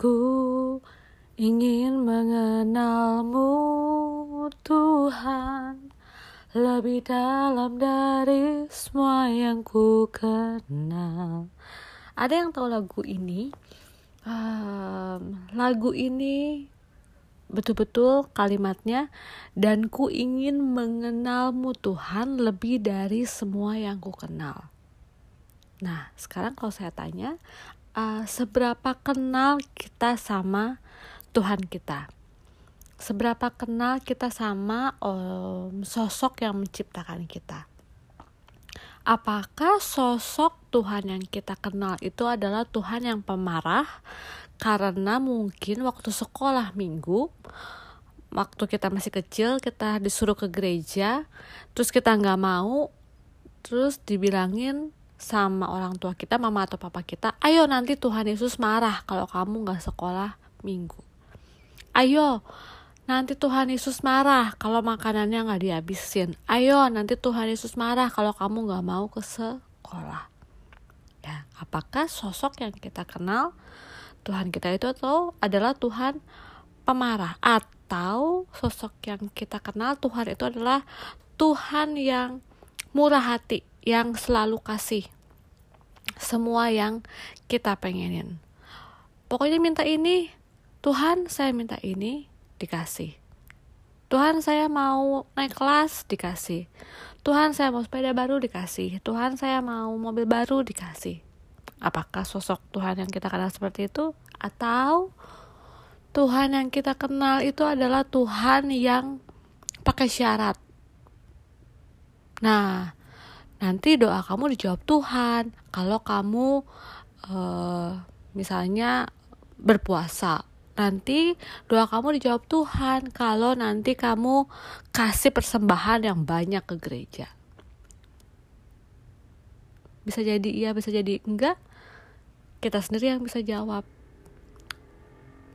Aku ingin mengenalmu Tuhan Lebih dalam dari semua yang ku kenal Ada yang tahu lagu ini? Um, lagu ini betul-betul kalimatnya dan ku ingin mengenalmu Tuhan lebih dari semua yang ku kenal. Nah, sekarang kalau saya tanya, uh, seberapa kenal kita sama Tuhan kita? Seberapa kenal kita sama um, sosok yang menciptakan kita? Apakah sosok Tuhan yang kita kenal itu adalah Tuhan yang pemarah? Karena mungkin waktu sekolah minggu waktu kita masih kecil kita disuruh ke gereja terus kita nggak mau terus dibilangin sama orang tua kita, mama atau papa kita, ayo nanti Tuhan Yesus marah kalau kamu gak sekolah minggu. Ayo, nanti Tuhan Yesus marah kalau makanannya gak dihabisin. Ayo, nanti Tuhan Yesus marah kalau kamu gak mau ke sekolah. Ya, apakah sosok yang kita kenal Tuhan kita itu atau adalah Tuhan pemarah atau sosok yang kita kenal Tuhan itu adalah Tuhan yang murah hati yang selalu kasih semua yang kita pengenin. Pokoknya minta ini, Tuhan saya minta ini, dikasih. Tuhan saya mau naik kelas, dikasih. Tuhan saya mau sepeda baru, dikasih. Tuhan saya mau mobil baru, dikasih. Apakah sosok Tuhan yang kita kenal seperti itu? Atau Tuhan yang kita kenal itu adalah Tuhan yang pakai syarat. Nah, nanti doa kamu dijawab Tuhan. Kalau kamu uh, misalnya berpuasa nanti doa kamu dijawab Tuhan. Kalau nanti kamu kasih persembahan yang banyak ke gereja. Bisa jadi iya bisa jadi enggak? Kita sendiri yang bisa jawab.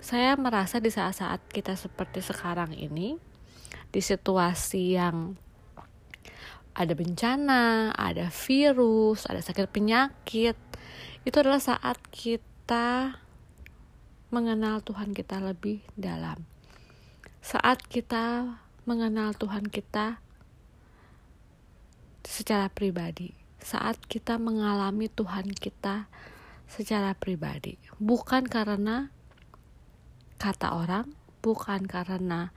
Saya merasa di saat-saat kita seperti sekarang ini di situasi yang ada bencana, ada virus, ada sakit penyakit, itu adalah saat kita mengenal Tuhan kita lebih dalam. Saat kita mengenal Tuhan kita secara pribadi, saat kita mengalami Tuhan kita secara pribadi, bukan karena kata orang, bukan karena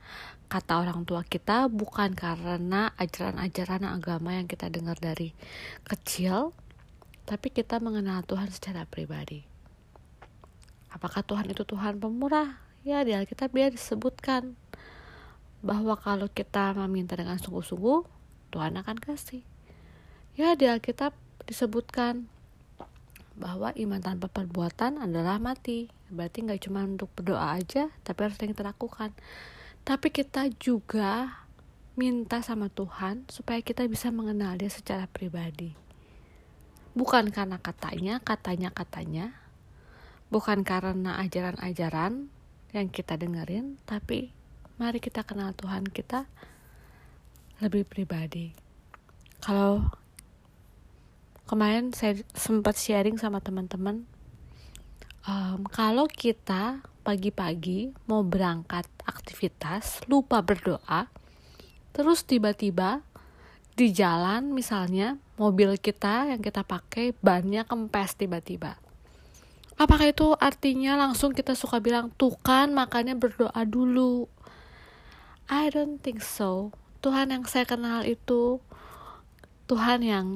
kata orang tua kita bukan karena ajaran-ajaran agama yang kita dengar dari kecil, tapi kita mengenal Tuhan secara pribadi. Apakah Tuhan itu Tuhan pemurah? Ya, di Alkitab dia disebutkan bahwa kalau kita meminta dengan sungguh-sungguh, Tuhan akan kasih. Ya, di Alkitab disebutkan bahwa iman tanpa perbuatan adalah mati. Berarti nggak cuma untuk berdoa aja, tapi harus yang kita lakukan tapi kita juga minta sama Tuhan supaya kita bisa mengenal dia secara pribadi. Bukan karena katanya, katanya, katanya. Bukan karena ajaran-ajaran yang kita dengerin, tapi mari kita kenal Tuhan kita lebih pribadi. Kalau kemarin saya sempat sharing sama teman-teman, um, kalau kita pagi-pagi mau berangkat aktivitas, lupa berdoa, terus tiba-tiba di jalan misalnya mobil kita yang kita pakai bannya kempes tiba-tiba. Apakah itu artinya langsung kita suka bilang tuh kan makanya berdoa dulu? I don't think so. Tuhan yang saya kenal itu Tuhan yang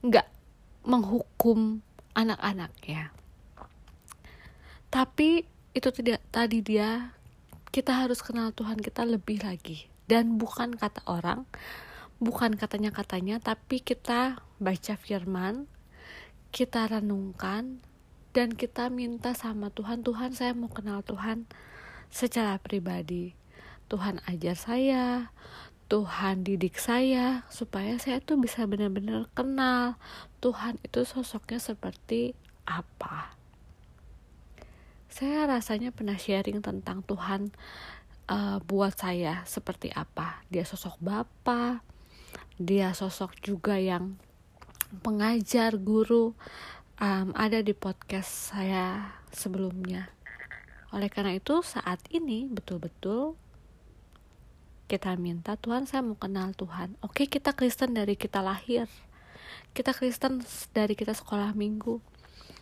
nggak menghukum anak-anaknya. Tapi itu tidak tadi dia kita harus kenal Tuhan kita lebih lagi. Dan bukan kata orang bukan katanya katanya tapi kita baca firman kita renungkan dan kita minta sama Tuhan Tuhan saya mau kenal Tuhan secara pribadi. Tuhan ajar saya Tuhan didik saya supaya saya tuh bisa benar-benar kenal Tuhan itu sosoknya seperti apa saya rasanya pernah sharing tentang Tuhan uh, buat saya seperti apa. Dia sosok Bapak, dia sosok juga yang pengajar, guru. Um, ada di podcast saya sebelumnya. Oleh karena itu saat ini betul-betul kita minta Tuhan saya mau kenal Tuhan. Oke kita Kristen dari kita lahir. Kita Kristen dari kita sekolah minggu.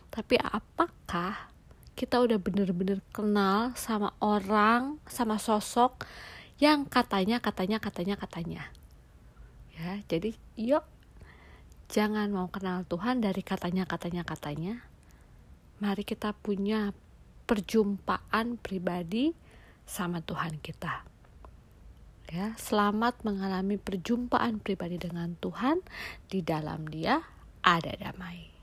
Tapi apakah kita udah bener-bener kenal sama orang, sama sosok yang katanya, katanya, katanya, katanya. Ya, jadi yuk jangan mau kenal Tuhan dari katanya, katanya, katanya. Mari kita punya perjumpaan pribadi sama Tuhan kita. Ya, selamat mengalami perjumpaan pribadi dengan Tuhan. Di dalam Dia ada damai.